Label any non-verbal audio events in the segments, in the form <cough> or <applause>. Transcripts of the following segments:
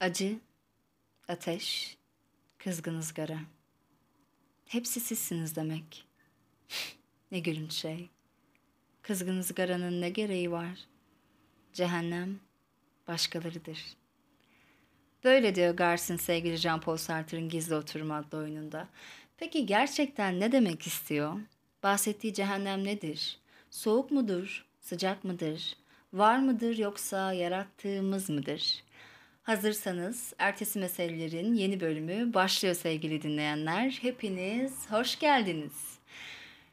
Acı, ateş, kızgın ızgara. Hepsi sizsiniz demek. ne gülünç şey. Kızgın ızgaranın ne gereği var? Cehennem başkalarıdır. Böyle diyor Garsin sevgili Jean-Paul Sartre'ın Gizli Oturum adlı oyununda. Peki gerçekten ne demek istiyor? Bahsettiği cehennem nedir? Soğuk mudur? Sıcak mıdır? Var mıdır yoksa yarattığımız mıdır? Hazırsanız ertesi meselelerin yeni bölümü başlıyor sevgili dinleyenler. Hepiniz hoş geldiniz.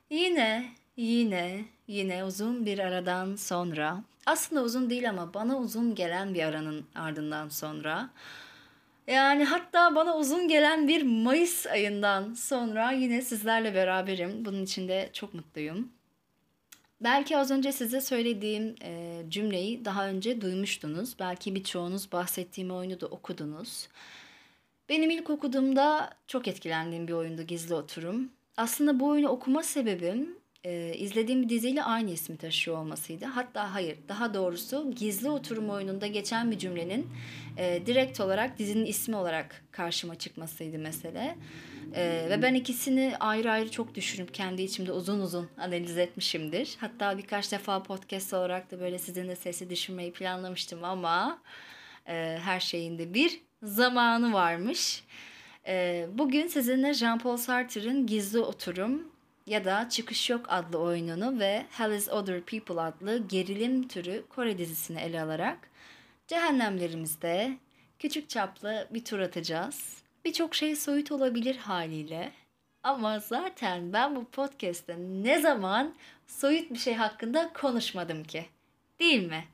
Yine, yine, yine uzun bir aradan sonra, aslında uzun değil ama bana uzun gelen bir aranın ardından sonra, yani hatta bana uzun gelen bir Mayıs ayından sonra yine sizlerle beraberim. Bunun için de çok mutluyum. Belki az önce size söylediğim e, cümleyi daha önce duymuştunuz. Belki birçoğunuz bahsettiğim oyunu da okudunuz. Benim ilk okuduğumda çok etkilendiğim bir oyundu Gizli Oturum. Aslında bu oyunu okuma sebebim e, izlediğim bir diziyle aynı ismi taşıyor olmasıydı. Hatta hayır, daha doğrusu Gizli Oturum oyununda geçen bir cümlenin e, direkt olarak dizinin ismi olarak karşıma çıkmasıydı mesele. E, ve ben ikisini ayrı ayrı çok düşünüp kendi içimde uzun uzun analiz etmişimdir. Hatta birkaç defa podcast olarak da böyle sizinle sesi düşünmeyi planlamıştım ama e, her şeyin de bir zamanı varmış. E, bugün sizinle Jean-Paul Sartre'ın Gizli Oturum ya da Çıkış Yok adlı oyununu ve Hell is Other People adlı gerilim türü Kore dizisini ele alarak cehennemlerimizde küçük çaplı bir tur atacağız. Birçok şey soyut olabilir haliyle. Ama zaten ben bu podcast'te ne zaman soyut bir şey hakkında konuşmadım ki. Değil mi?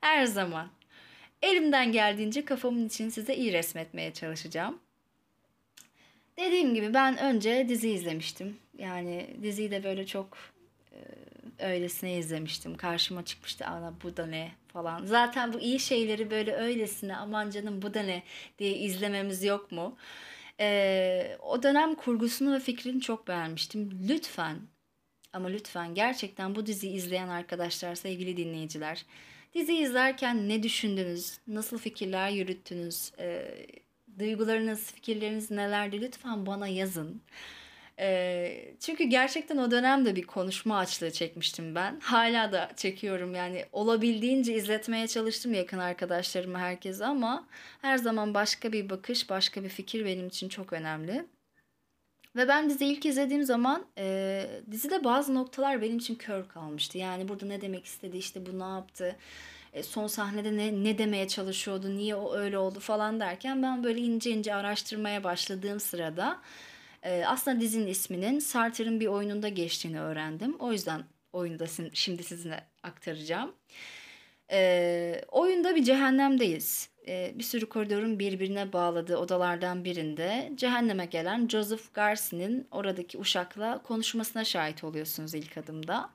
Her zaman. Elimden geldiğince kafamın için size iyi resmetmeye çalışacağım. Dediğim gibi ben önce dizi izlemiştim. Yani diziyi de böyle çok e, öylesine izlemiştim. Karşıma çıkmıştı ana bu da ne falan. Zaten bu iyi şeyleri böyle öylesine aman canım bu da ne diye izlememiz yok mu? E, o dönem kurgusunu ve fikrini çok beğenmiştim. Lütfen ama lütfen gerçekten bu diziyi izleyen arkadaşlar, sevgili dinleyiciler. Dizi izlerken ne düşündünüz? Nasıl fikirler yürüttünüz? E, duygularınız, fikirleriniz nelerdi? Lütfen bana yazın. Çünkü gerçekten o dönemde bir konuşma açlığı çekmiştim ben. Hala da çekiyorum yani olabildiğince izletmeye çalıştım yakın arkadaşlarıma herkese ama her zaman başka bir bakış, başka bir fikir benim için çok önemli. Ve ben dizi ilk izlediğim zaman e, dizide bazı noktalar benim için kör kalmıştı. Yani burada ne demek istedi, işte bu ne yaptı, e, son sahnede ne, ne demeye çalışıyordu, niye o öyle oldu falan derken ben böyle ince ince araştırmaya başladığım sırada e, aslında dizinin isminin Sartre'ın bir oyununda geçtiğini öğrendim. O yüzden oyunu da şimdi sizinle aktaracağım. E, oyunda bir cehennemdeyiz. E, bir sürü koridorun birbirine bağladığı odalardan birinde cehenneme gelen Joseph Garcia'nın oradaki uşakla konuşmasına şahit oluyorsunuz ilk adımda.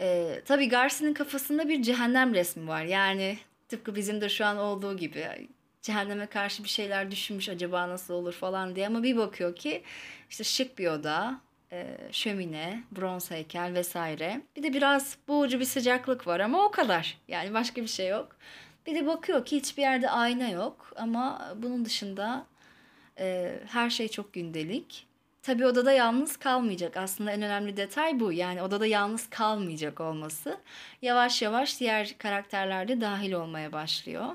E, tabii Garcia'nın kafasında bir cehennem resmi var. Yani tıpkı bizim de şu an olduğu gibi cehenneme karşı bir şeyler düşünmüş acaba nasıl olur falan diye ama bir bakıyor ki işte şık bir oda, e, şömine, bronz heykel vesaire. Bir de biraz boğucu bir sıcaklık var ama o kadar. Yani başka bir şey yok. Bir de bakıyor ki hiçbir yerde ayna yok ama bunun dışında e, her şey çok gündelik. Tabii odada yalnız kalmayacak. Aslında en önemli detay bu. Yani odada yalnız kalmayacak olması. Yavaş yavaş diğer karakterler de dahil olmaya başlıyor.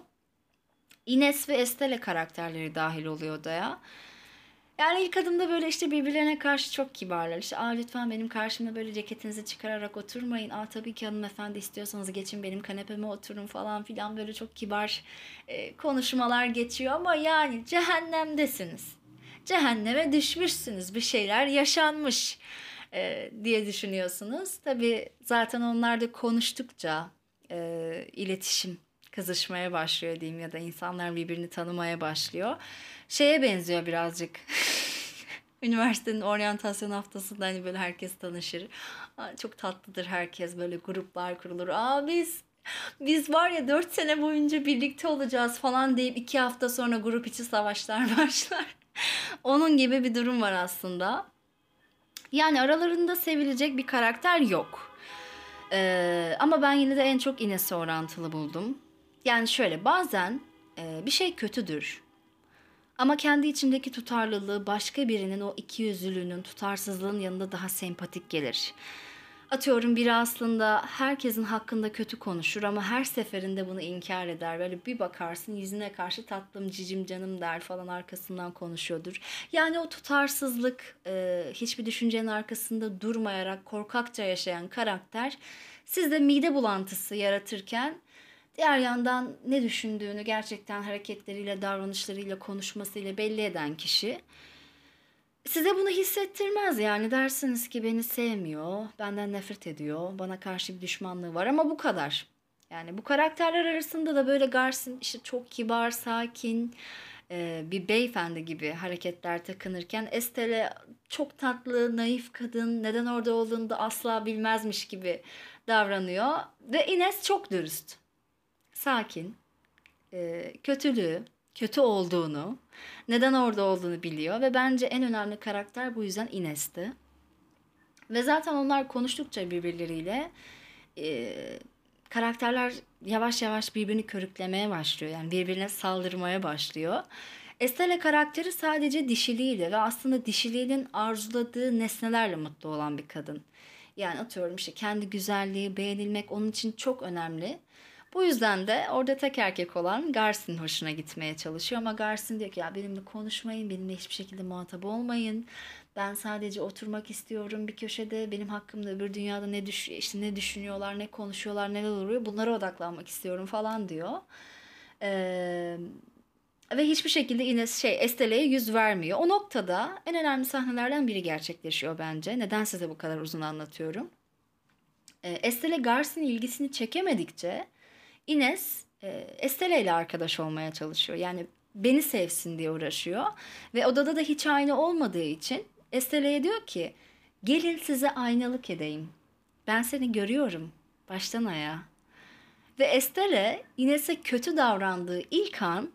Ines ve Estelle karakterleri dahil oluyor odaya. Yani ilk adımda böyle işte birbirlerine karşı çok kibarlar. İşte aa lütfen benim karşımda böyle ceketinizi çıkararak oturmayın. Aa tabii ki hanımefendi istiyorsanız geçin benim kanepeme oturun falan filan böyle çok kibar e, konuşmalar geçiyor. Ama yani cehennemdesiniz. Cehenneme düşmüşsünüz. Bir şeyler yaşanmış e, diye düşünüyorsunuz. Tabii zaten onlar da konuştukça e, iletişim kızışmaya başlıyor diyeyim ya da insanlar birbirini tanımaya başlıyor. Şeye benziyor birazcık. <laughs> Üniversitenin oryantasyon haftasında hani böyle herkes tanışır. Çok tatlıdır herkes böyle gruplar kurulur. Aa biz biz var ya dört sene boyunca birlikte olacağız falan deyip iki hafta sonra grup içi savaşlar <laughs> başlar. Onun gibi bir durum var aslında. Yani aralarında sevilecek bir karakter yok. Ee, ama ben yine de en çok Ines'i orantılı buldum. Yani şöyle bazen e, bir şey kötüdür. Ama kendi içindeki tutarlılığı başka birinin o ikiyüzlülüğünün, tutarsızlığın yanında daha sempatik gelir. Atıyorum biri aslında herkesin hakkında kötü konuşur ama her seferinde bunu inkar eder. Böyle bir bakarsın yüzüne karşı tatlım cicim canım der falan arkasından konuşuyordur. Yani o tutarsızlık, e, hiçbir düşüncenin arkasında durmayarak korkakça yaşayan karakter sizde mide bulantısı yaratırken diğer yandan ne düşündüğünü gerçekten hareketleriyle, davranışlarıyla, konuşmasıyla belli eden kişi size bunu hissettirmez yani dersiniz ki beni sevmiyor, benden nefret ediyor, bana karşı bir düşmanlığı var ama bu kadar. Yani bu karakterler arasında da böyle Garsin işte çok kibar, sakin, e, bir beyefendi gibi hareketler takınırken Estelle çok tatlı, naif kadın, neden orada olduğunu da asla bilmezmiş gibi davranıyor. Ve Ines çok dürüst, sakin, e, kötülüğü, kötü olduğunu, neden orada olduğunu biliyor ve bence en önemli karakter bu yüzden Ines'ti. Ve zaten onlar konuştukça birbirleriyle e, karakterler yavaş yavaş birbirini körüklemeye başlıyor. Yani birbirine saldırmaya başlıyor. Estelle karakteri sadece dişiliğiyle ve aslında dişiliğinin arzuladığı nesnelerle mutlu olan bir kadın. Yani atıyorum işte kendi güzelliği, beğenilmek onun için çok önemli. Bu yüzden de orada tek erkek olan Garsin hoşuna gitmeye çalışıyor. Ama Garsin diyor ki ya benimle konuşmayın, benimle hiçbir şekilde muhatap olmayın. Ben sadece oturmak istiyorum bir köşede. Benim hakkımda öbür dünyada ne düş işte ne düşünüyorlar, ne konuşuyorlar, neler oluyor bunlara odaklanmak istiyorum falan diyor. Ee, ve hiçbir şekilde yine şey Estele'ye yüz vermiyor. O noktada en önemli sahnelerden biri gerçekleşiyor bence. Neden size bu kadar uzun anlatıyorum? Estelle Garsin'in ilgisini çekemedikçe Ines e, Estelle ile arkadaş olmaya çalışıyor. Yani beni sevsin diye uğraşıyor. Ve odada da hiç aynı olmadığı için Estelle'ye diyor ki gelin size aynalık edeyim. Ben seni görüyorum baştan ayağa. Ve Estelle Ines'e kötü davrandığı ilk an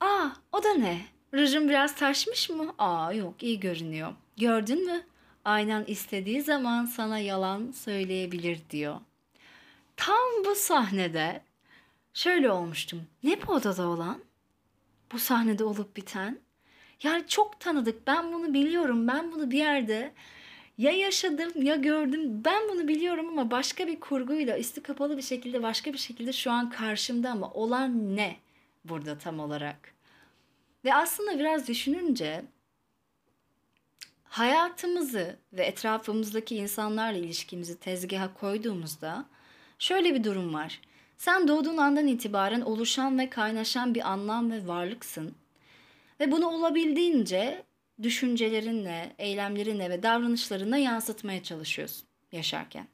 ''Aa o da ne? Rujun biraz taşmış mı? Aa yok iyi görünüyor. Gördün mü? Aynan istediği zaman sana yalan söyleyebilir.'' diyor. Tam bu sahnede şöyle olmuştum. Ne bu odada olan? Bu sahnede olup biten. Yani çok tanıdık. Ben bunu biliyorum. Ben bunu bir yerde ya yaşadım ya gördüm. Ben bunu biliyorum ama başka bir kurguyla üstü kapalı bir şekilde başka bir şekilde şu an karşımda ama olan ne burada tam olarak? Ve aslında biraz düşününce hayatımızı ve etrafımızdaki insanlarla ilişkimizi tezgaha koyduğumuzda Şöyle bir durum var. Sen doğduğun andan itibaren oluşan ve kaynaşan bir anlam ve varlıksın. Ve bunu olabildiğince düşüncelerinle, eylemlerinle ve davranışlarına yansıtmaya çalışıyorsun yaşarken.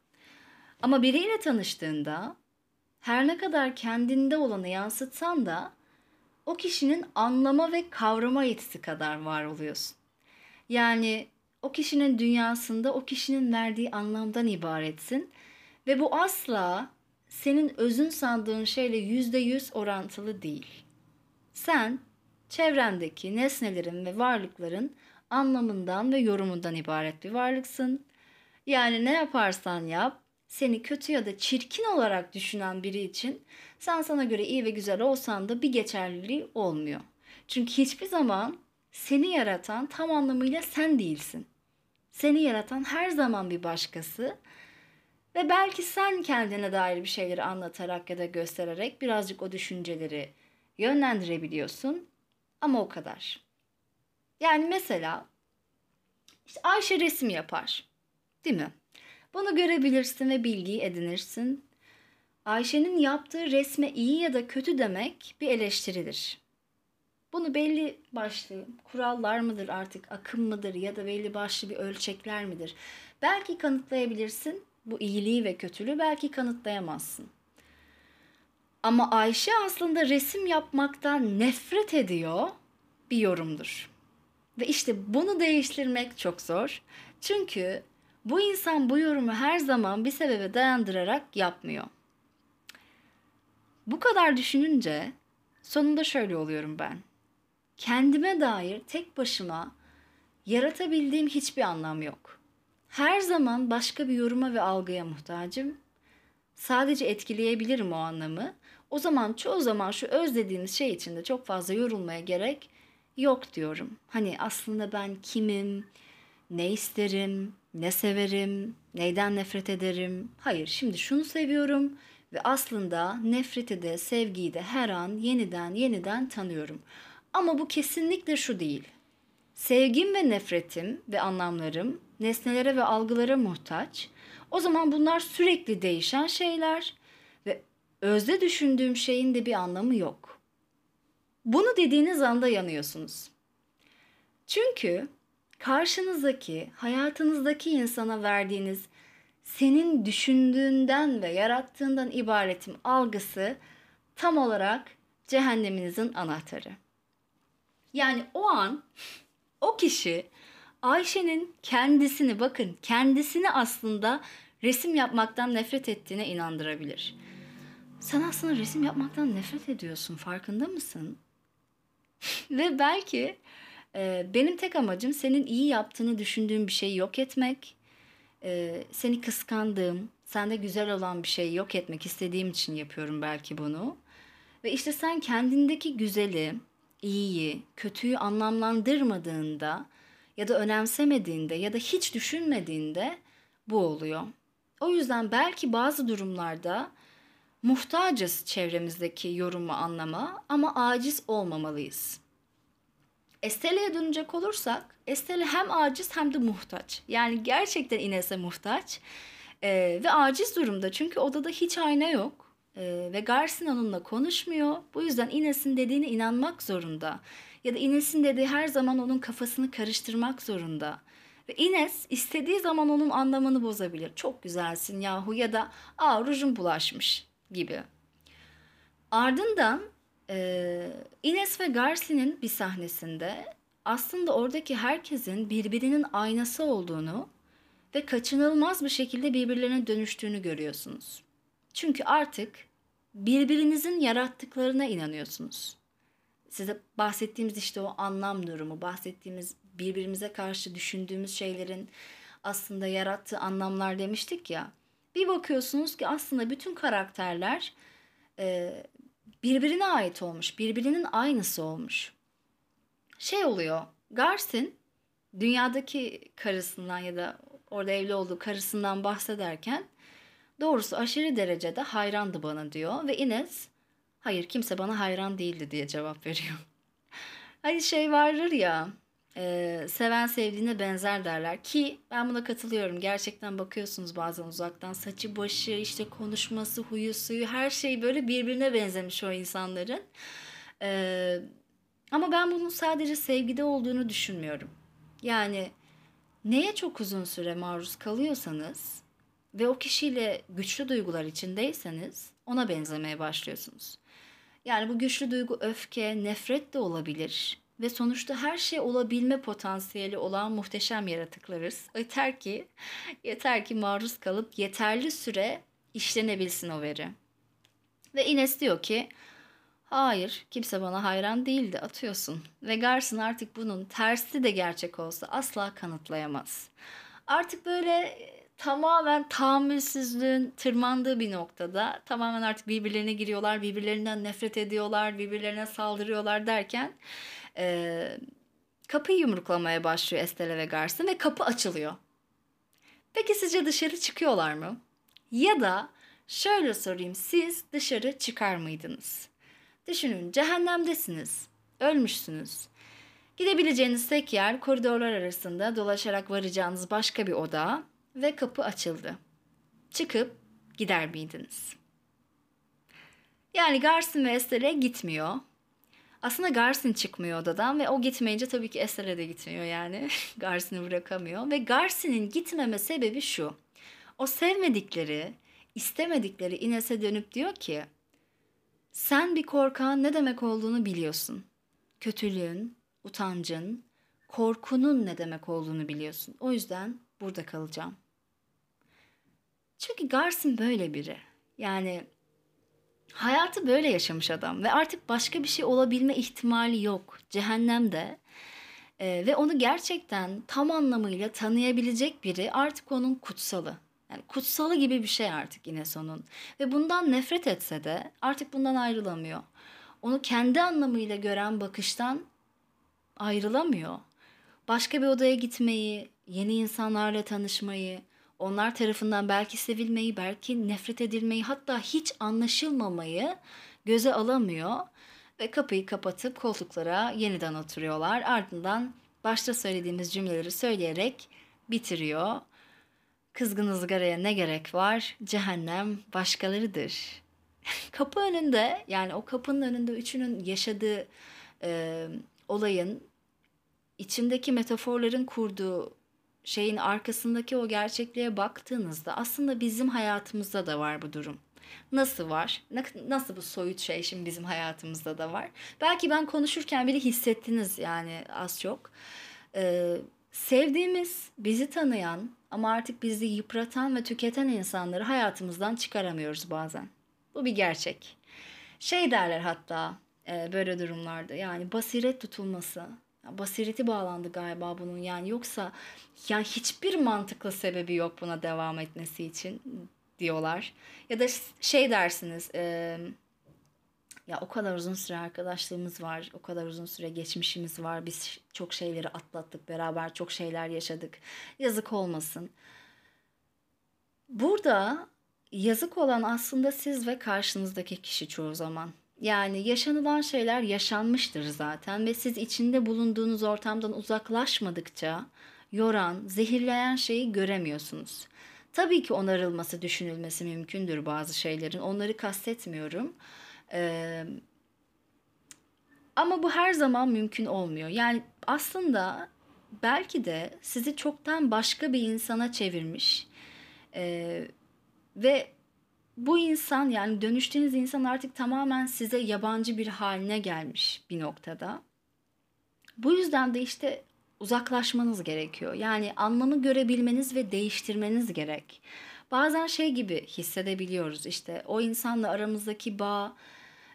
Ama biriyle tanıştığında her ne kadar kendinde olanı yansıtsan da o kişinin anlama ve kavrama yetisi kadar var oluyorsun. Yani o kişinin dünyasında o kişinin verdiği anlamdan ibaretsin ve bu asla senin özün sandığın şeyle yüzde yüz orantılı değil. Sen çevrendeki nesnelerin ve varlıkların anlamından ve yorumundan ibaret bir varlıksın. Yani ne yaparsan yap, seni kötü ya da çirkin olarak düşünen biri için sen sana göre iyi ve güzel olsan da bir geçerliliği olmuyor. Çünkü hiçbir zaman seni yaratan tam anlamıyla sen değilsin. Seni yaratan her zaman bir başkası ve belki sen kendine dair bir şeyleri anlatarak ya da göstererek birazcık o düşünceleri yönlendirebiliyorsun. Ama o kadar. Yani mesela işte Ayşe resim yapar. Değil mi? Bunu görebilirsin ve bilgiyi edinirsin. Ayşe'nin yaptığı resme iyi ya da kötü demek bir eleştiridir. Bunu belli başlı kurallar mıdır artık, akım mıdır ya da belli başlı bir ölçekler midir? Belki kanıtlayabilirsin bu iyiliği ve kötülüğü belki kanıtlayamazsın. Ama Ayşe aslında resim yapmaktan nefret ediyor bir yorumdur. Ve işte bunu değiştirmek çok zor. Çünkü bu insan bu yorumu her zaman bir sebebe dayandırarak yapmıyor. Bu kadar düşününce sonunda şöyle oluyorum ben. Kendime dair tek başıma yaratabildiğim hiçbir anlam yok. Her zaman başka bir yoruma ve algıya muhtacım. sadece etkileyebilirim o anlamı. O zaman çoğu zaman şu öz dediğimiz şey içinde çok fazla yorulmaya gerek yok diyorum. Hani aslında ben kimim, ne isterim, ne severim, neyden nefret ederim? Hayır, şimdi şunu seviyorum ve aslında nefreti de sevgiyi de her an yeniden yeniden tanıyorum. Ama bu kesinlikle şu değil. Sevgim ve nefretim ve anlamlarım nesnelere ve algılara muhtaç. O zaman bunlar sürekli değişen şeyler ve özde düşündüğüm şeyin de bir anlamı yok. Bunu dediğiniz anda yanıyorsunuz. Çünkü karşınızdaki, hayatınızdaki insana verdiğiniz senin düşündüğünden ve yarattığından ibaretim algısı tam olarak cehenneminizin anahtarı. Yani o an o kişi Ayşe'nin kendisini bakın kendisini aslında resim yapmaktan nefret ettiğine inandırabilir. Sen aslında resim yapmaktan nefret ediyorsun farkında mısın? <laughs> Ve belki e, benim tek amacım senin iyi yaptığını düşündüğüm bir şeyi yok etmek. E, seni kıskandığım, sende güzel olan bir şeyi yok etmek istediğim için yapıyorum belki bunu. Ve işte sen kendindeki güzeli, iyiyi, kötüyü anlamlandırmadığında ya da önemsemediğinde ya da hiç düşünmediğinde bu oluyor. O yüzden belki bazı durumlarda muhtacız çevremizdeki yorumu anlama ama aciz olmamalıyız. Estele'ye dönecek olursak Estelle hem aciz hem de muhtaç. Yani gerçekten Ines'e muhtaç ee, ve aciz durumda çünkü odada hiç ayna yok ee, ve Garsin onunla konuşmuyor. Bu yüzden Ines'in dediğine inanmak zorunda. Ya da Ines'in dediği her zaman onun kafasını karıştırmak zorunda. Ve Ines istediği zaman onun anlamını bozabilir. Çok güzelsin yahu ya da aa rujun bulaşmış gibi. Ardından e, Ines ve Garcia'nın bir sahnesinde aslında oradaki herkesin birbirinin aynası olduğunu ve kaçınılmaz bir şekilde birbirlerine dönüştüğünü görüyorsunuz. Çünkü artık birbirinizin yarattıklarına inanıyorsunuz. Size bahsettiğimiz işte o anlam durumu, bahsettiğimiz birbirimize karşı düşündüğümüz şeylerin aslında yarattığı anlamlar demiştik ya. Bir bakıyorsunuz ki aslında bütün karakterler e, birbirine ait olmuş, birbirinin aynısı olmuş. Şey oluyor, Garsin dünyadaki karısından ya da orada evli olduğu karısından bahsederken doğrusu aşırı derecede hayrandı bana diyor ve Ines hayır kimse bana hayran değildi diye cevap veriyor. <laughs> hani şey vardır ya e, seven sevdiğine benzer derler ki ben buna katılıyorum. Gerçekten bakıyorsunuz bazen uzaktan saçı başı işte konuşması huyu suyu her şey böyle birbirine benzemiş o insanların. E, ama ben bunun sadece sevgide olduğunu düşünmüyorum. Yani neye çok uzun süre maruz kalıyorsanız ve o kişiyle güçlü duygular içindeyseniz ona benzemeye başlıyorsunuz. Yani bu güçlü duygu öfke, nefret de olabilir ve sonuçta her şey olabilme potansiyeli olan muhteşem yaratıklarız. Yeter ki yeter ki maruz kalıp yeterli süre işlenebilsin o veri. Ve Ines diyor ki hayır kimse bana hayran değildi atıyorsun. Ve Garson artık bunun tersi de gerçek olsa asla kanıtlayamaz. Artık böyle tamamen tahammülsüzlüğün tırmandığı bir noktada tamamen artık birbirlerine giriyorlar, birbirlerinden nefret ediyorlar, birbirlerine saldırıyorlar derken e, kapıyı yumruklamaya başlıyor Estelle ve Garson ve kapı açılıyor. Peki sizce dışarı çıkıyorlar mı? Ya da şöyle sorayım siz dışarı çıkar mıydınız? Düşünün cehennemdesiniz, ölmüşsünüz. Gidebileceğiniz tek yer koridorlar arasında dolaşarak varacağınız başka bir oda ve kapı açıldı. Çıkıp gider miydiniz? Yani Garson ve Estelle gitmiyor. Aslında Garsin çıkmıyor odadan ve o gitmeyince tabii ki Estelle de gitmiyor yani. <laughs> Garsin'i bırakamıyor ve Garsin'in gitmeme sebebi şu. O sevmedikleri, istemedikleri Ines'e dönüp diyor ki sen bir korkağın ne demek olduğunu biliyorsun. Kötülüğün, utancın, korkunun ne demek olduğunu biliyorsun. O yüzden burada kalacağım. Çünkü Garsin böyle biri. Yani hayatı böyle yaşamış adam ve artık başka bir şey olabilme ihtimali yok cehennemde. Ee, ve onu gerçekten tam anlamıyla tanıyabilecek biri artık onun kutsalı. Yani kutsalı gibi bir şey artık yine sonun. Ve bundan nefret etse de artık bundan ayrılamıyor. Onu kendi anlamıyla gören bakıştan ayrılamıyor. Başka bir odaya gitmeyi, yeni insanlarla tanışmayı, onlar tarafından belki sevilmeyi, belki nefret edilmeyi, hatta hiç anlaşılmamayı göze alamıyor ve kapıyı kapatıp koltuklara yeniden oturuyorlar. Ardından başta söylediğimiz cümleleri söyleyerek bitiriyor. Kızgın ızgaraya ne gerek var? Cehennem başkalarıdır. <laughs> Kapı önünde yani o kapının önünde üçünün yaşadığı e, olayın içindeki metaforların kurduğu şeyin arkasındaki o gerçekliğe baktığınızda aslında bizim hayatımızda da var bu durum. Nasıl var? Nasıl bu soyut şey şimdi bizim hayatımızda da var? Belki ben konuşurken bile hissettiniz yani az çok. Ee, sevdiğimiz, bizi tanıyan ama artık bizi yıpratan ve tüketen insanları hayatımızdan çıkaramıyoruz bazen. Bu bir gerçek. Şey derler hatta e, böyle durumlarda yani basiret tutulması. Basireti bağlandı galiba bunun yani yoksa yani hiçbir mantıklı sebebi yok buna devam etmesi için diyorlar. Ya da şey dersiniz e, ya o kadar uzun süre arkadaşlığımız var, o kadar uzun süre geçmişimiz var. Biz çok şeyleri atlattık beraber, çok şeyler yaşadık. Yazık olmasın. Burada yazık olan aslında siz ve karşınızdaki kişi çoğu zaman. Yani yaşanılan şeyler yaşanmıştır zaten ve siz içinde bulunduğunuz ortamdan uzaklaşmadıkça yoran, zehirleyen şeyi göremiyorsunuz. Tabii ki onarılması, düşünülmesi mümkündür bazı şeylerin. Onları kastetmiyorum. Ee, ama bu her zaman mümkün olmuyor. Yani aslında belki de sizi çoktan başka bir insana çevirmiş ee, ve bu insan yani dönüştüğünüz insan artık tamamen size yabancı bir haline gelmiş bir noktada. Bu yüzden de işte uzaklaşmanız gerekiyor. Yani anlamı görebilmeniz ve değiştirmeniz gerek. Bazen şey gibi hissedebiliyoruz işte o insanla aramızdaki bağ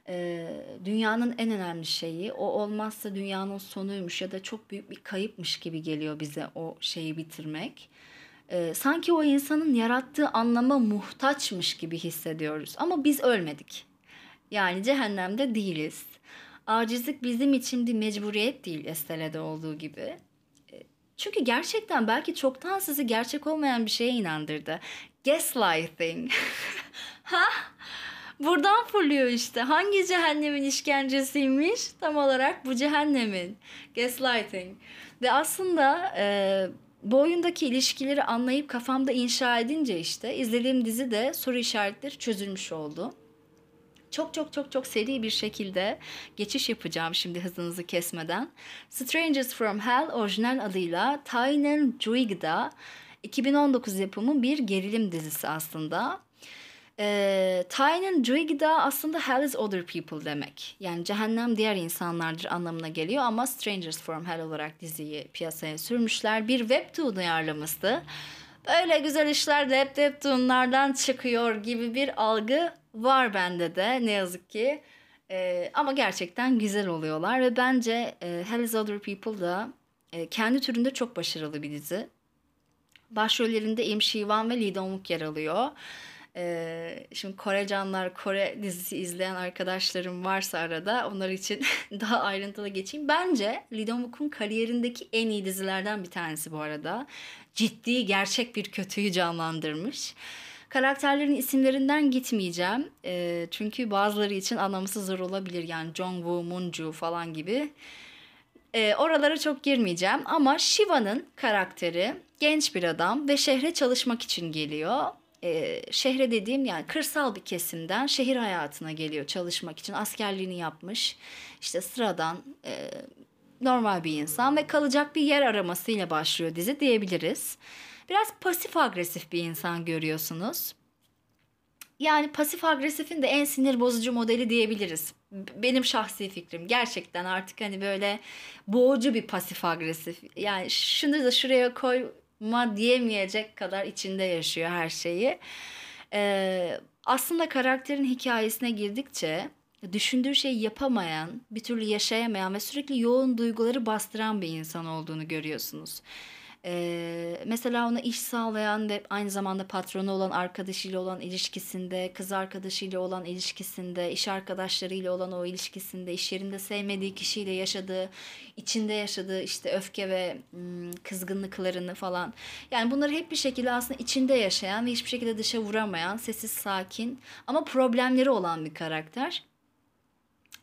e, dünyanın en önemli şeyi. O olmazsa dünyanın sonuymuş ya da çok büyük bir kayıpmış gibi geliyor bize o şeyi bitirmek. E, sanki o insanın yarattığı anlama muhtaçmış gibi hissediyoruz. Ama biz ölmedik. Yani cehennemde değiliz. Acizlik bizim için bir mecburiyet değil Estele'de olduğu gibi. Çünkü gerçekten belki çoktan sizi gerçek olmayan bir şeye inandırdı. Gaslighting. <laughs> ha? Buradan fırlıyor işte. Hangi cehennemin işkencesiymiş? Tam olarak bu cehennemin. Gaslighting. Ve aslında e, bu oyundaki ilişkileri anlayıp kafamda inşa edince işte izlediğim dizi de soru işaretleri çözülmüş oldu çok çok çok çok seri bir şekilde geçiş yapacağım şimdi hızınızı kesmeden. Strangers from Hell orijinal adıyla Tainen Juigda 2019 yapımı bir gerilim dizisi aslında. E, Tainen Juigda aslında Hell is other people demek. Yani cehennem diğer insanlardır anlamına geliyor ama Strangers from Hell olarak diziyi piyasaya sürmüşler. Bir webtoon uyarlaması. Böyle güzel işler de hep webtoonlardan çıkıyor gibi bir algı var bende de ne yazık ki. E, ama gerçekten güzel oluyorlar ve bence e, Hell is Other People da e, kendi türünde çok başarılı bir dizi. Başrollerinde Im Shi-wan ve Lee Dong-wook yer alıyor. Ee, şimdi Kore canlar, Kore dizisi izleyen arkadaşlarım varsa arada onlar için <laughs> daha ayrıntılı geçeyim. Bence Lee Dong-wook'un kariyerindeki en iyi dizilerden bir tanesi bu arada. Ciddi, gerçek bir kötüyü canlandırmış. Karakterlerin isimlerinden gitmeyeceğim. E, çünkü bazıları için anlaması zor olabilir. Yani Jongwoo, Moonju falan gibi. E, oralara çok girmeyeceğim. Ama Shiva'nın karakteri genç bir adam ve şehre çalışmak için geliyor. E, şehre dediğim yani kırsal bir kesimden şehir hayatına geliyor çalışmak için. Askerliğini yapmış. İşte sıradan e, normal bir insan ve kalacak bir yer aramasıyla başlıyor dizi diyebiliriz. Biraz pasif agresif bir insan görüyorsunuz. Yani pasif agresifin de en sinir bozucu modeli diyebiliriz. Benim şahsi fikrim. Gerçekten artık hani böyle boğucu bir pasif agresif. Yani şunu da şuraya koyma diyemeyecek kadar içinde yaşıyor her şeyi. Ee, aslında karakterin hikayesine girdikçe düşündüğü şeyi yapamayan, bir türlü yaşayamayan ve sürekli yoğun duyguları bastıran bir insan olduğunu görüyorsunuz. Ee, mesela ona iş sağlayan ve aynı zamanda patronu olan arkadaşıyla olan ilişkisinde, kız arkadaşıyla olan ilişkisinde, iş arkadaşlarıyla olan o ilişkisinde, iş yerinde sevmediği kişiyle yaşadığı, içinde yaşadığı işte öfke ve ım, kızgınlıklarını falan. Yani bunları hep bir şekilde aslında içinde yaşayan ve hiçbir şekilde dışa vuramayan, sessiz, sakin ama problemleri olan bir karakter.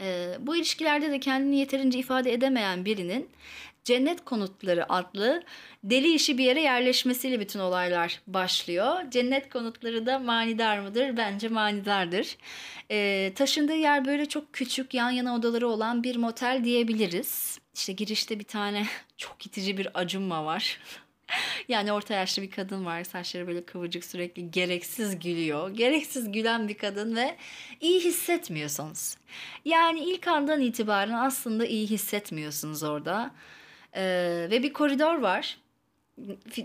Ee, bu ilişkilerde de kendini yeterince ifade edemeyen birinin Cennet Konutları adlı deli işi bir yere yerleşmesiyle bütün olaylar başlıyor. Cennet Konutları da manidar mıdır? Bence manidardır. Ee, taşındığı yer böyle çok küçük yan yana odaları olan bir motel diyebiliriz. İşte girişte bir tane <laughs> çok itici bir acunma var. <laughs> yani orta yaşlı bir kadın var. Saçları böyle kıvırcık sürekli gereksiz gülüyor. Gereksiz gülen bir kadın ve iyi hissetmiyorsunuz. Yani ilk andan itibaren aslında iyi hissetmiyorsunuz orada. Ee, ve bir koridor var.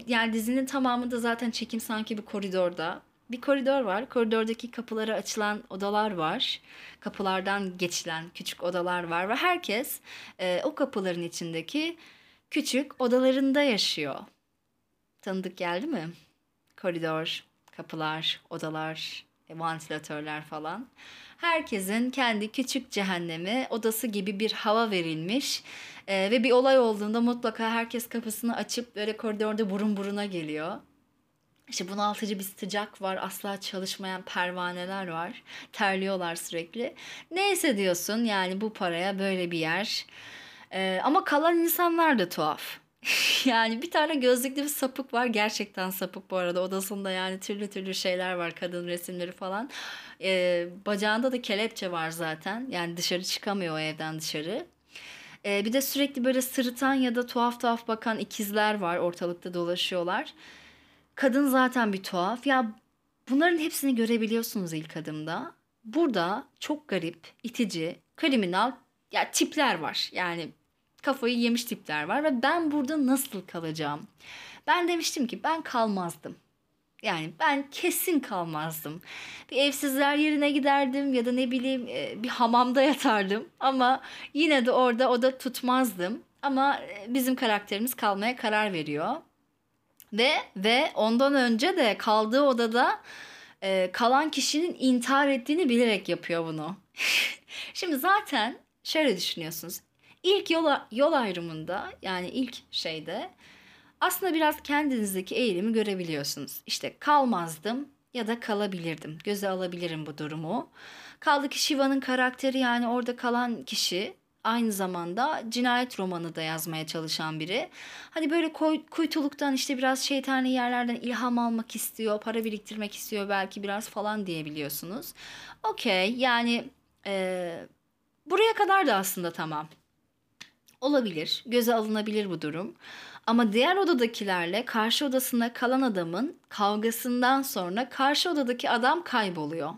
Yani dizinin tamamı da zaten çekim sanki bir koridorda. Bir koridor var. Koridordaki kapıları açılan odalar var. Kapılardan geçilen küçük odalar var ve herkes e, o kapıların içindeki küçük odalarında yaşıyor. Tanıdık geldi mi? Koridor, kapılar, odalar, vantilatörler falan. Herkesin kendi küçük cehennemi, odası gibi bir hava verilmiş. Ee, ve bir olay olduğunda mutlaka herkes kapısını açıp böyle koridorda burun buruna geliyor. İşte bunaltıcı bir sıcak var. Asla çalışmayan pervaneler var. Terliyorlar sürekli. Neyse diyorsun yani bu paraya böyle bir yer. Ee, ama kalan insanlar da tuhaf. <laughs> yani bir tane gözlüklü bir sapık var. Gerçekten sapık bu arada. Odasında yani türlü türlü şeyler var. Kadın resimleri falan. Ee, bacağında da kelepçe var zaten. Yani dışarı çıkamıyor o evden dışarı. Ee, bir de sürekli böyle sırıtan ya da tuhaf tuhaf bakan ikizler var. Ortalıkta dolaşıyorlar. Kadın zaten bir tuhaf. Ya bunların hepsini görebiliyorsunuz ilk adımda. Burada çok garip, itici, kriminal ya tipler var. Yani kafayı yemiş tipler var ve ben burada nasıl kalacağım? Ben demiştim ki ben kalmazdım. Yani ben kesin kalmazdım. Bir evsizler yerine giderdim ya da ne bileyim e, bir hamamda yatardım. Ama yine de orada oda tutmazdım. Ama e, bizim karakterimiz kalmaya karar veriyor. Ve ve ondan önce de kaldığı odada e, kalan kişinin intihar ettiğini bilerek yapıyor bunu. <laughs> Şimdi zaten şöyle düşünüyorsunuz. İlk yol, yol ayrımında yani ilk şeyde aslında biraz kendinizdeki eğilimi görebiliyorsunuz. İşte kalmazdım ya da kalabilirdim. Göze alabilirim bu durumu. Kaldı ki Shiva'nın karakteri yani orada kalan kişi aynı zamanda cinayet romanı da yazmaya çalışan biri. Hani böyle koy, kuytuluktan işte biraz şeytani yerlerden ilham almak istiyor, para biriktirmek istiyor belki biraz falan diyebiliyorsunuz. Okey yani e, buraya kadar da aslında tamam. Olabilir, göze alınabilir bu durum. Ama diğer odadakilerle karşı odasında kalan adamın kavgasından sonra karşı odadaki adam kayboluyor.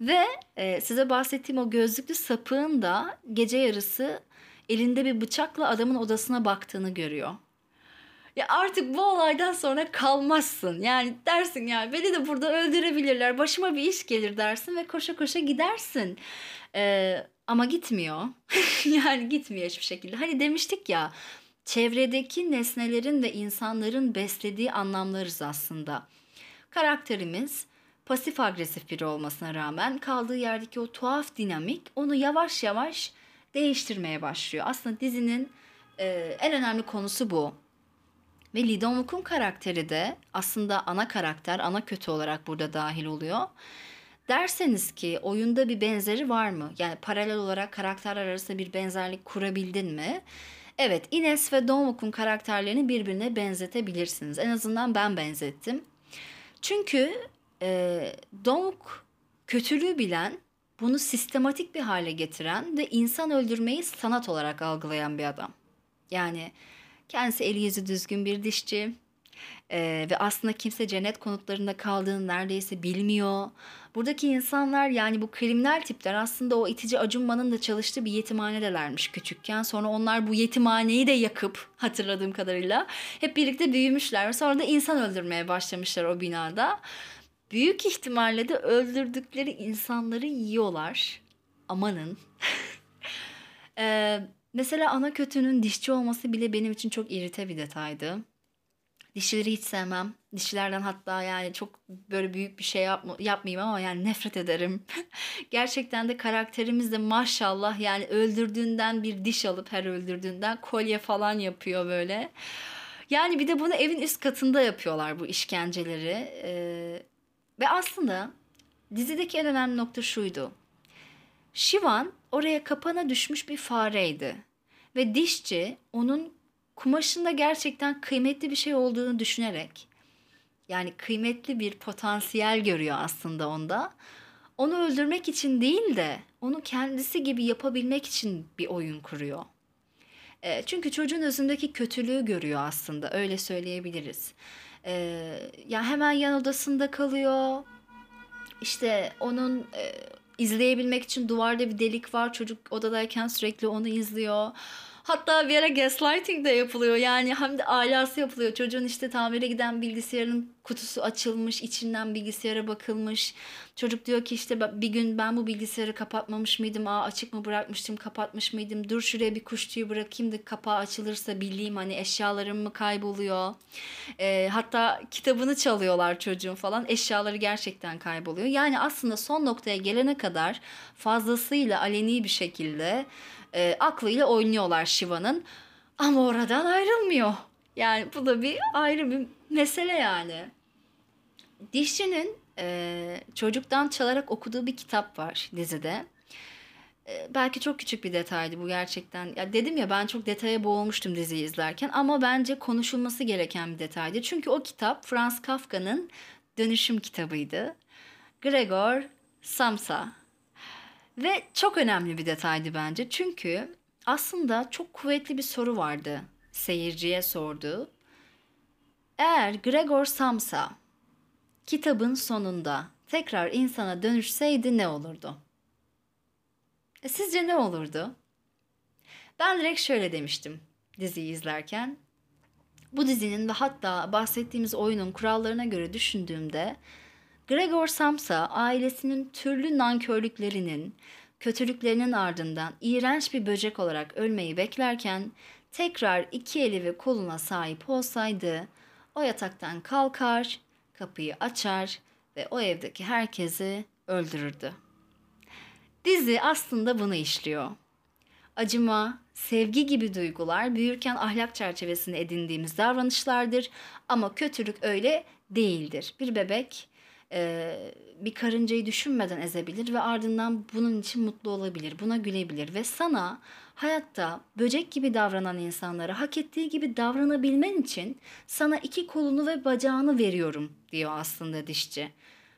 Ve e, size bahsettiğim o gözlüklü sapığın da gece yarısı elinde bir bıçakla adamın odasına baktığını görüyor. Ya artık bu olaydan sonra kalmazsın. Yani dersin yani beni de burada öldürebilirler. Başıma bir iş gelir dersin ve koşa koşa gidersin. Ee, ama gitmiyor. <laughs> yani gitmiyor hiçbir şekilde. Hani demiştik ya çevredeki nesnelerin ve insanların beslediği anlamlarız aslında. Karakterimiz pasif agresif biri olmasına rağmen kaldığı yerdeki o tuhaf dinamik onu yavaş yavaş değiştirmeye başlıyor. Aslında dizinin e, en önemli konusu bu. Ve Lee Dong-wook'un karakteri de aslında ana karakter, ana kötü olarak burada dahil oluyor. Derseniz ki oyunda bir benzeri var mı? Yani paralel olarak karakterler arasında bir benzerlik kurabildin mi? Evet, Ines ve Dong-wook'un karakterlerini birbirine benzetebilirsiniz. En azından ben benzettim. Çünkü e, Dong kötülüğü bilen, bunu sistematik bir hale getiren ve insan öldürmeyi sanat olarak algılayan bir adam. Yani kendisi eli yüzü düzgün bir dişçi, ee, ve aslında kimse cennet konutlarında kaldığını neredeyse bilmiyor. Buradaki insanlar yani bu kriminal tipler aslında o itici acunmanın da çalıştığı bir yetimhanedelermiş küçükken. Sonra onlar bu yetimhaneyi de yakıp hatırladığım kadarıyla hep birlikte büyümüşler. Sonra da insan öldürmeye başlamışlar o binada. Büyük ihtimalle de öldürdükleri insanları yiyorlar. Amanın. <laughs> ee, mesela ana kötünün dişçi olması bile benim için çok irite bir detaydı. Dişileri hiç sevmem. Dişilerden hatta yani çok böyle büyük bir şey yapma, yapmayayım ama yani nefret ederim. <laughs> Gerçekten de karakterimiz de maşallah yani öldürdüğünden bir diş alıp her öldürdüğünden kolye falan yapıyor böyle. Yani bir de bunu evin üst katında yapıyorlar bu işkenceleri. Ee, ve aslında dizideki en önemli nokta şuydu. Şivan oraya kapana düşmüş bir fareydi. Ve dişçi onun kumaşında gerçekten kıymetli bir şey olduğunu düşünerek yani kıymetli bir potansiyel görüyor aslında onda. Onu öldürmek için değil de onu kendisi gibi yapabilmek için bir oyun kuruyor. E, çünkü çocuğun özündeki kötülüğü görüyor aslında öyle söyleyebiliriz. E, ya hemen yan odasında kalıyor. İşte onun e, izleyebilmek için duvarda bir delik var. Çocuk odadayken sürekli onu izliyor. Hatta bir ara gaslighting de yapılıyor. Yani hem de alası yapılıyor. Çocuğun işte tamire giden bilgisayarın kutusu açılmış. içinden bilgisayara bakılmış. Çocuk diyor ki işte bir gün ben bu bilgisayarı kapatmamış mıydım? Aa açık mı bırakmıştım? Kapatmış mıydım? Dur şuraya bir kuş tüyü bırakayım da kapağı açılırsa bileyim hani eşyalarım mı kayboluyor? E, hatta kitabını çalıyorlar çocuğun falan. Eşyaları gerçekten kayboluyor. Yani aslında son noktaya gelene kadar fazlasıyla aleni bir şekilde e, aklıyla oynuyorlar Shiva'nın. Ama oradan ayrılmıyor. Yani bu da bir ayrı bir mesele yani. Dişçinin e, çocuktan çalarak okuduğu bir kitap var dizide. E, belki çok küçük bir detaydı bu gerçekten. Ya dedim ya ben çok detaya boğulmuştum diziyi izlerken ama bence konuşulması gereken bir detaydı. Çünkü o kitap Franz Kafka'nın dönüşüm kitabıydı. Gregor Samsa ve çok önemli bir detaydı bence. Çünkü aslında çok kuvvetli bir soru vardı seyirciye sordu. Eğer Gregor Samsa kitabın sonunda tekrar insana dönüşseydi ne olurdu? E sizce ne olurdu? Ben direkt şöyle demiştim diziyi izlerken. Bu dizinin ve hatta bahsettiğimiz oyunun kurallarına göre düşündüğümde Gregor Samsa ailesinin türlü nankörlüklerinin, kötülüklerinin ardından iğrenç bir böcek olarak ölmeyi beklerken tekrar iki eli ve koluna sahip olsaydı o yataktan kalkar, kapıyı açar ve o evdeki herkesi öldürürdü. Dizi aslında bunu işliyor. Acıma, sevgi gibi duygular büyürken ahlak çerçevesinde edindiğimiz davranışlardır ama kötülük öyle değildir. Bir bebek e, bir karıncayı düşünmeden ezebilir ve ardından bunun için mutlu olabilir, buna gülebilir ve sana hayatta böcek gibi davranan insanlara hak ettiği gibi davranabilmen için sana iki kolunu ve bacağını veriyorum diyor aslında dişçi.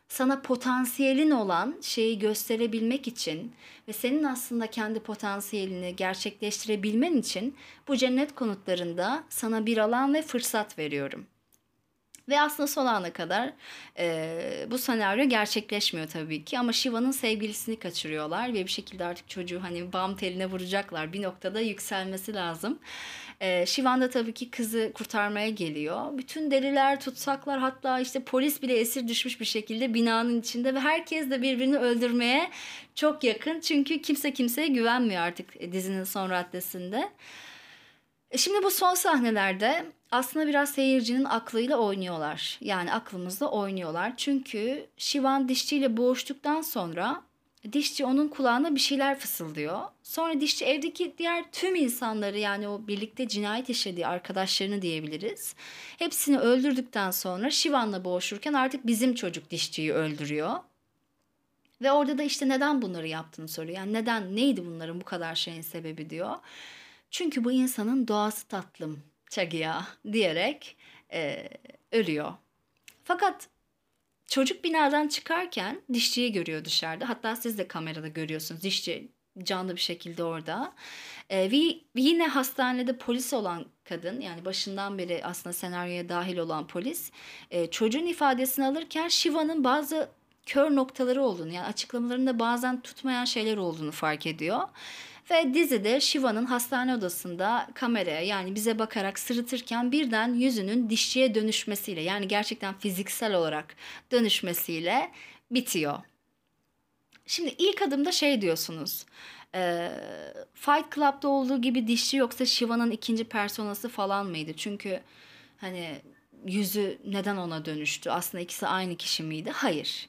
Sana potansiyelin olan şeyi gösterebilmek için ve senin aslında kendi potansiyelini gerçekleştirebilmen için bu cennet konutlarında sana bir alan ve fırsat veriyorum.'' Ve aslında son ana kadar e, bu senaryo gerçekleşmiyor tabii ki. Ama Shiva'nın sevgilisini kaçırıyorlar ve bir şekilde artık çocuğu hani bam teline vuracaklar. Bir noktada yükselmesi lazım. E, Shivan da tabii ki kızı kurtarmaya geliyor. Bütün deliler, tutsaklar hatta işte polis bile esir düşmüş bir şekilde binanın içinde ve herkes de birbirini öldürmeye çok yakın. Çünkü kimse kimseye güvenmiyor artık dizinin son raddesinde. E, şimdi bu son sahnelerde aslında biraz seyircinin aklıyla oynuyorlar. Yani aklımızda oynuyorlar. Çünkü Şivan dişçiyle boğuştuktan sonra dişçi onun kulağına bir şeyler fısıldıyor. Sonra dişçi evdeki diğer tüm insanları yani o birlikte cinayet işlediği arkadaşlarını diyebiliriz. Hepsini öldürdükten sonra Şivan'la boğuşurken artık bizim çocuk dişçiyi öldürüyor. Ve orada da işte neden bunları yaptığını soruyor. Yani neden, neydi bunların bu kadar şeyin sebebi diyor. Çünkü bu insanın doğası tatlım, Çagiya diyerek e, ölüyor. Fakat çocuk binadan çıkarken dişçiyi görüyor dışarıda. Hatta siz de kamerada görüyorsunuz. Dişçi canlı bir şekilde orada. E, ve yine hastanede polis olan kadın yani başından beri aslında senaryoya dahil olan polis e, çocuğun ifadesini alırken Shiva'nın bazı kör noktaları olduğunu yani açıklamalarında bazen tutmayan şeyler olduğunu fark ediyor. Ve dizide Shiva'nın hastane odasında kameraya yani bize bakarak sırıtırken birden yüzünün dişçiye dönüşmesiyle yani gerçekten fiziksel olarak dönüşmesiyle bitiyor. Şimdi ilk adımda şey diyorsunuz. Fight Club'da olduğu gibi dişçi yoksa Shiva'nın ikinci personası falan mıydı? Çünkü hani yüzü neden ona dönüştü? Aslında ikisi aynı kişi miydi? Hayır.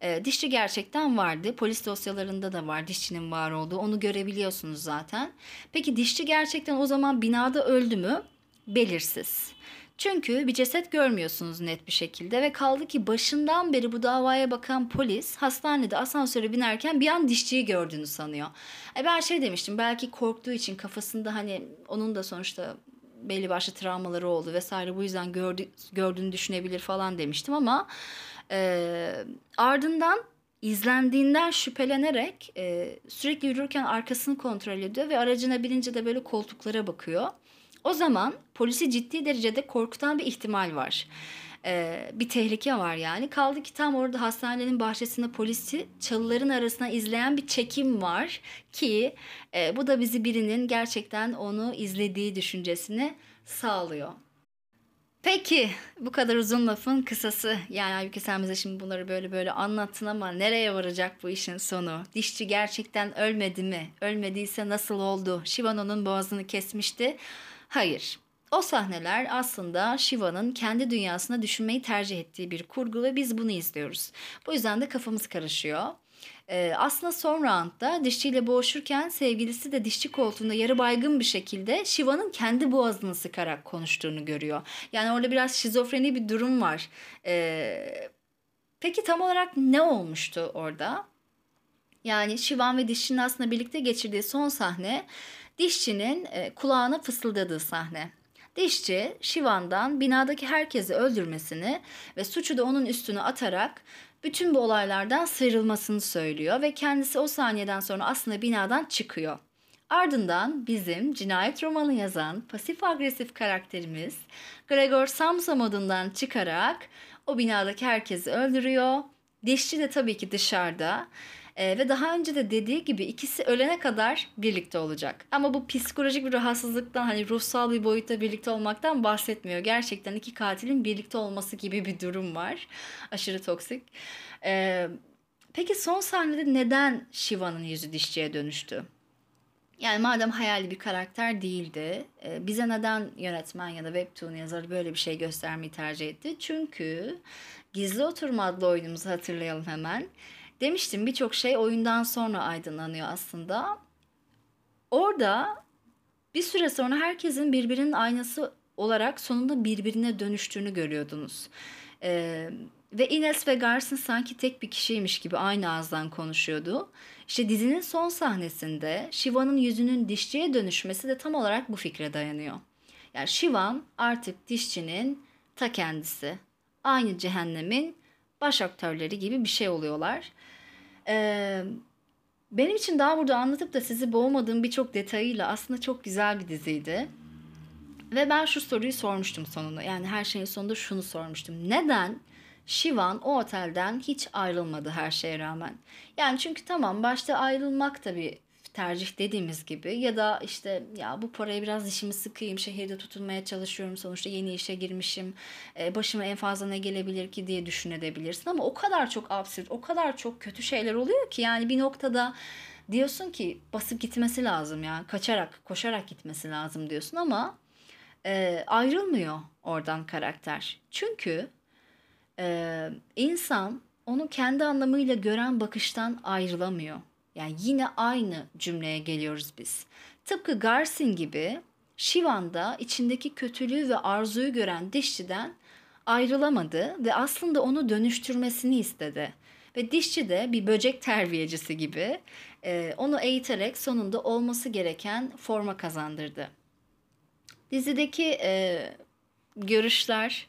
E, dişçi gerçekten vardı. Polis dosyalarında da var dişçinin var olduğu. Onu görebiliyorsunuz zaten. Peki dişçi gerçekten o zaman binada öldü mü? Belirsiz. Çünkü bir ceset görmüyorsunuz net bir şekilde ve kaldı ki başından beri bu davaya bakan polis hastanede asansöre binerken bir an dişçiyi gördüğünü sanıyor. E ben şey demiştim belki korktuğu için kafasında hani onun da sonuçta belli başlı travmaları oldu vesaire bu yüzden gördü, gördüğünü düşünebilir falan demiştim ama e, ardından izlendiğinden şüphelenerek e, sürekli yürürken arkasını kontrol ediyor ve aracına binince de böyle koltuklara bakıyor. O zaman polisi ciddi derecede korkutan bir ihtimal var. Ee, bir tehlike var yani. Kaldı ki tam orada hastanenin bahçesinde polisi çalıların arasına izleyen bir çekim var ki e, bu da bizi birinin gerçekten onu izlediği düşüncesini sağlıyor. Peki bu kadar uzun lafın kısası. Yani Aybüke sen bize şimdi bunları böyle böyle anlattın ama nereye varacak bu işin sonu? Dişçi gerçekten ölmedi mi? Ölmediyse nasıl oldu? Shivano'nun boğazını kesmişti. Hayır. O sahneler aslında Shiva'nın kendi dünyasına düşünmeyi tercih ettiği bir kurgu ve biz bunu izliyoruz. Bu yüzden de kafamız karışıyor. Ee, aslında son roundda dişçiyle boğuşurken sevgilisi de dişçi koltuğunda yarı baygın bir şekilde Shiva'nın kendi boğazını sıkarak konuştuğunu görüyor. Yani orada biraz şizofreni bir durum var. Ee, peki tam olarak ne olmuştu orada? Yani Shivan ve dişçinin aslında birlikte geçirdiği son sahne dişçinin e, kulağına fısıldadığı sahne. Dişçi Shivan'dan binadaki herkesi öldürmesini ve suçu da onun üstüne atarak bütün bu olaylardan sıyrılmasını söylüyor ve kendisi o saniyeden sonra aslında binadan çıkıyor. Ardından bizim cinayet romanı yazan pasif agresif karakterimiz Gregor Samsa modundan çıkarak o binadaki herkesi öldürüyor. Dişçi de tabii ki dışarıda ee, ve daha önce de dediği gibi ikisi ölene kadar birlikte olacak. Ama bu psikolojik bir rahatsızlıktan hani ruhsal bir boyutta birlikte olmaktan bahsetmiyor. Gerçekten iki katilin birlikte olması gibi bir durum var. Aşırı toksik. Ee, peki son sahnede neden Shiva'nın yüzü dişçiye dönüştü? Yani madem hayali bir karakter değildi, e, bize neden yönetmen ya da webtoon yazarı böyle bir şey göstermeyi tercih etti? Çünkü Gizli Oturma adlı oyunumuzu hatırlayalım hemen. Demiştim birçok şey oyundan sonra aydınlanıyor aslında. Orada bir süre sonra herkesin birbirinin aynası olarak sonunda birbirine dönüştüğünü görüyordunuz. Ee, ve Ines ve Garson sanki tek bir kişiymiş gibi aynı ağızdan konuşuyordu. İşte dizinin son sahnesinde Shiva'nın yüzünün dişçiye dönüşmesi de tam olarak bu fikre dayanıyor. Yani Shivan artık dişçinin ta kendisi. Aynı cehennemin baş aktörleri gibi bir şey oluyorlar. Ee, benim için daha burada anlatıp da sizi boğmadığım birçok detayıyla aslında çok güzel bir diziydi. Ve ben şu soruyu sormuştum sonunda. Yani her şeyin sonunda şunu sormuştum. Neden Shivan o otelden hiç ayrılmadı her şeye rağmen? Yani çünkü tamam başta ayrılmak da bir tercih dediğimiz gibi ya da işte ya bu paraya biraz dişimi sıkayım şehirde tutunmaya çalışıyorum sonuçta yeni işe girmişim e, başıma en fazla ne gelebilir ki? diye düşünebilirsin. Ama o kadar çok absürt o kadar çok kötü şeyler oluyor ki yani bir noktada diyorsun ki basıp gitmesi lazım ya kaçarak koşarak gitmesi lazım diyorsun ama e, ayrılmıyor oradan karakter. Çünkü e, insan onu kendi anlamıyla gören bakıştan ayrılamıyor yani yine aynı cümleye geliyoruz biz. Tıpkı Garsin gibi Shivan da içindeki kötülüğü ve arzuyu gören dişçiden ayrılamadı ve aslında onu dönüştürmesini istedi. Ve dişçi de bir böcek terbiyecisi gibi e, onu eğiterek sonunda olması gereken forma kazandırdı. Dizideki e, görüşler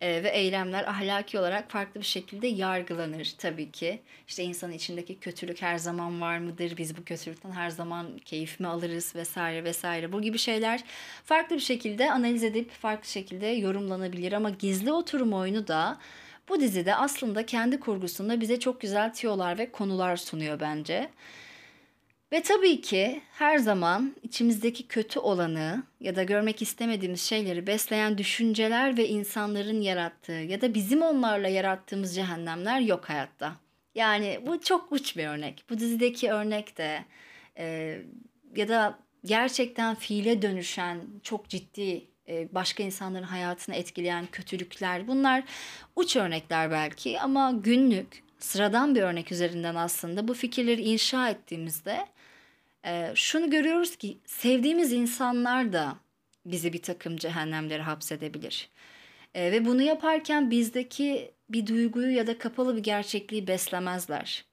e, ve eylemler ahlaki olarak farklı bir şekilde yargılanır tabii ki. İşte insanın içindeki kötülük her zaman var mıdır? Biz bu kötülükten her zaman keyif mi alırız vesaire vesaire. Bu gibi şeyler farklı bir şekilde analiz edip farklı şekilde yorumlanabilir ama gizli oturum oyunu da bu dizide aslında kendi kurgusunda bize çok güzel tiyolar ve konular sunuyor bence. Ve tabii ki her zaman içimizdeki kötü olanı ya da görmek istemediğimiz şeyleri besleyen düşünceler ve insanların yarattığı ya da bizim onlarla yarattığımız cehennemler yok hayatta. Yani bu çok uç bir örnek. Bu dizideki örnek de e, ya da gerçekten fiile dönüşen çok ciddi e, başka insanların hayatını etkileyen kötülükler bunlar uç örnekler belki ama günlük sıradan bir örnek üzerinden aslında bu fikirleri inşa ettiğimizde e, şunu görüyoruz ki sevdiğimiz insanlar da bizi bir takım cehennemlere hapsedebilir. E, ve bunu yaparken bizdeki bir duyguyu ya da kapalı bir gerçekliği beslemezler.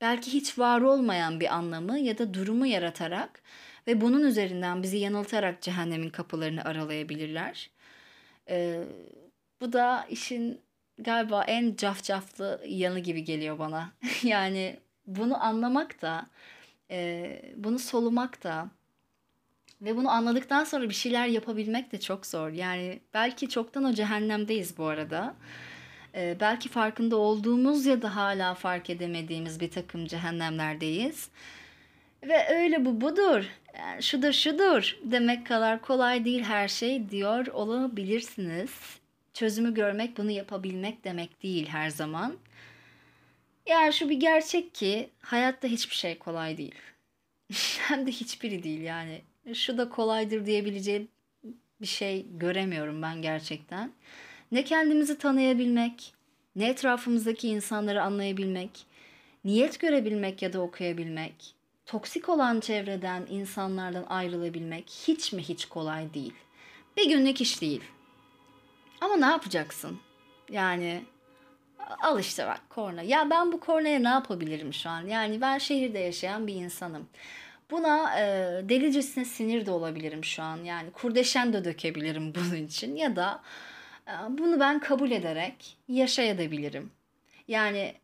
Belki hiç var olmayan bir anlamı ya da durumu yaratarak ve bunun üzerinden bizi yanıltarak cehennemin kapılarını aralayabilirler. E, bu da işin galiba en cafcaflı yanı gibi geliyor bana. <laughs> yani bunu anlamak da, e, bunu solumak da ve bunu anladıktan sonra bir şeyler yapabilmek de çok zor. Yani belki çoktan o cehennemdeyiz bu arada. E, belki farkında olduğumuz ya da hala fark edemediğimiz bir takım cehennemlerdeyiz. Ve öyle bu budur, yani şudur şudur demek kadar kolay değil her şey diyor olabilirsiniz çözümü görmek, bunu yapabilmek demek değil her zaman. Yani şu bir gerçek ki hayatta hiçbir şey kolay değil. <laughs> Hem de hiçbiri değil yani. Şu da kolaydır diyebileceğim bir şey göremiyorum ben gerçekten. Ne kendimizi tanıyabilmek, ne etrafımızdaki insanları anlayabilmek, niyet görebilmek ya da okuyabilmek, toksik olan çevreden, insanlardan ayrılabilmek hiç mi hiç kolay değil. Bir günlük iş değil. Ama ne yapacaksın? Yani al işte bak korna. Ya ben bu kornaya ne yapabilirim şu an? Yani ben şehirde yaşayan bir insanım. Buna e, delicesine sinir de olabilirim şu an. Yani kurdeşen de dökebilirim <laughs> bunun için. Ya da e, bunu ben kabul ederek yaşayabilirim. Yani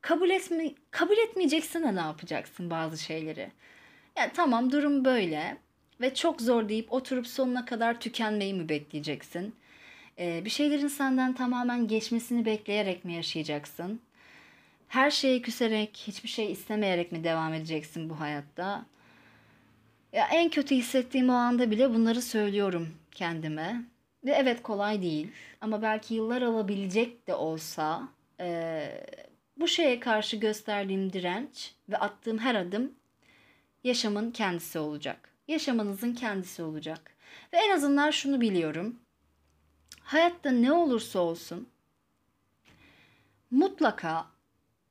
kabul etme kabul etmeyeceksin de ne yapacaksın bazı şeyleri? Yani tamam durum böyle ve çok zor deyip oturup sonuna kadar tükenmeyi mi bekleyeceksin? Ee, bir şeylerin senden tamamen geçmesini bekleyerek mi yaşayacaksın? Her şeye küserek, hiçbir şey istemeyerek mi devam edeceksin bu hayatta? Ya en kötü hissettiğim o anda bile bunları söylüyorum kendime. Ve evet kolay değil ama belki yıllar alabilecek de olsa e, bu şeye karşı gösterdiğim direnç ve attığım her adım yaşamın kendisi olacak. Yaşamınızın kendisi olacak. Ve en azından şunu biliyorum. Hayatta ne olursa olsun mutlaka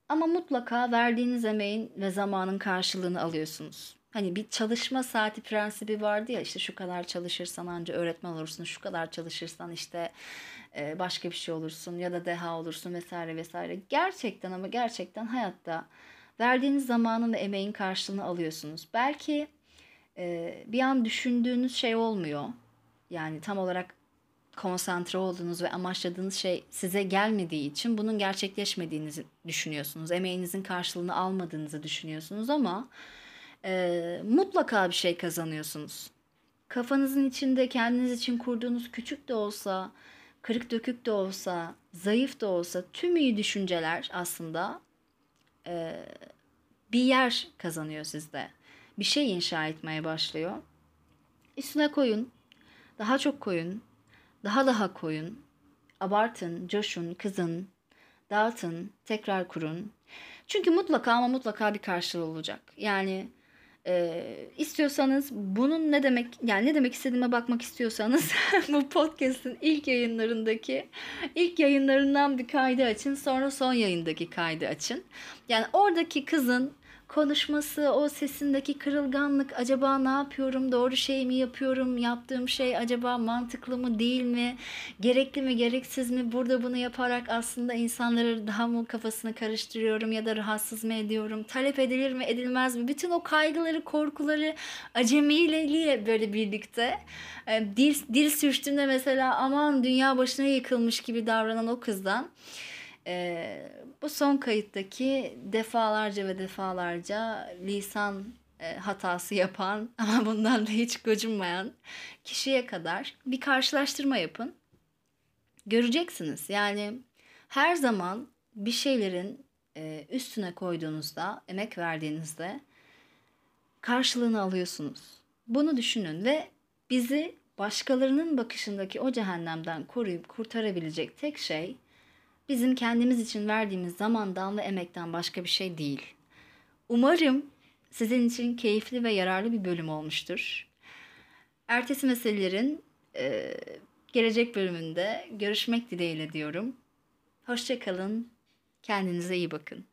ama mutlaka verdiğiniz emeğin ve zamanın karşılığını alıyorsunuz. Hani bir çalışma saati prensibi vardı ya işte şu kadar çalışırsan anca öğretmen olursun, şu kadar çalışırsan işte e, başka bir şey olursun ya da deha olursun vesaire vesaire. Gerçekten ama gerçekten hayatta verdiğiniz zamanın ve emeğin karşılığını alıyorsunuz. Belki e, bir an düşündüğünüz şey olmuyor. Yani tam olarak konsantre olduğunuz ve amaçladığınız şey size gelmediği için bunun gerçekleşmediğinizi düşünüyorsunuz. Emeğinizin karşılığını almadığınızı düşünüyorsunuz ama e, mutlaka bir şey kazanıyorsunuz. Kafanızın içinde kendiniz için kurduğunuz küçük de olsa, kırık dökük de olsa, zayıf da olsa tüm iyi düşünceler aslında e, bir yer kazanıyor sizde. Bir şey inşa etmeye başlıyor. Üstüne koyun, daha çok koyun, daha daha koyun, abartın, coşun, kızın, dağıtın, tekrar kurun. Çünkü mutlaka ama mutlaka bir karşılığı olacak. Yani e, istiyorsanız bunun ne demek yani ne demek istediğime bakmak istiyorsanız <laughs> bu podcast'in ilk yayınlarındaki ilk yayınlarından bir kaydı açın sonra son yayındaki kaydı açın. Yani oradaki kızın konuşması, o sesindeki kırılganlık, acaba ne yapıyorum, doğru şey mi yapıyorum, yaptığım şey acaba mantıklı mı değil mi, gerekli mi, gereksiz mi, burada bunu yaparak aslında insanları daha mı kafasını karıştırıyorum ya da rahatsız mı ediyorum, talep edilir mi, edilmez mi, bütün o kaygıları, korkuları acemiliğiyle böyle birlikte e, dil, dil sürçtüğünde mesela aman dünya başına yıkılmış gibi davranan o kızdan e, bu son kayıttaki defalarca ve defalarca lisan e, hatası yapan <laughs> ama bundan da hiç gocunmayan kişiye kadar bir karşılaştırma yapın. Göreceksiniz. Yani her zaman bir şeylerin e, üstüne koyduğunuzda, emek verdiğinizde karşılığını alıyorsunuz. Bunu düşünün ve bizi başkalarının bakışındaki o cehennemden koruyup kurtarabilecek tek şey bizim kendimiz için verdiğimiz zamandan ve emekten başka bir şey değil. Umarım sizin için keyifli ve yararlı bir bölüm olmuştur. Ertesi meselelerin Ee, gelecek bölümünde görüşmek dileğiyle diyorum. Hoşçakalın. Kendinize iyi bakın.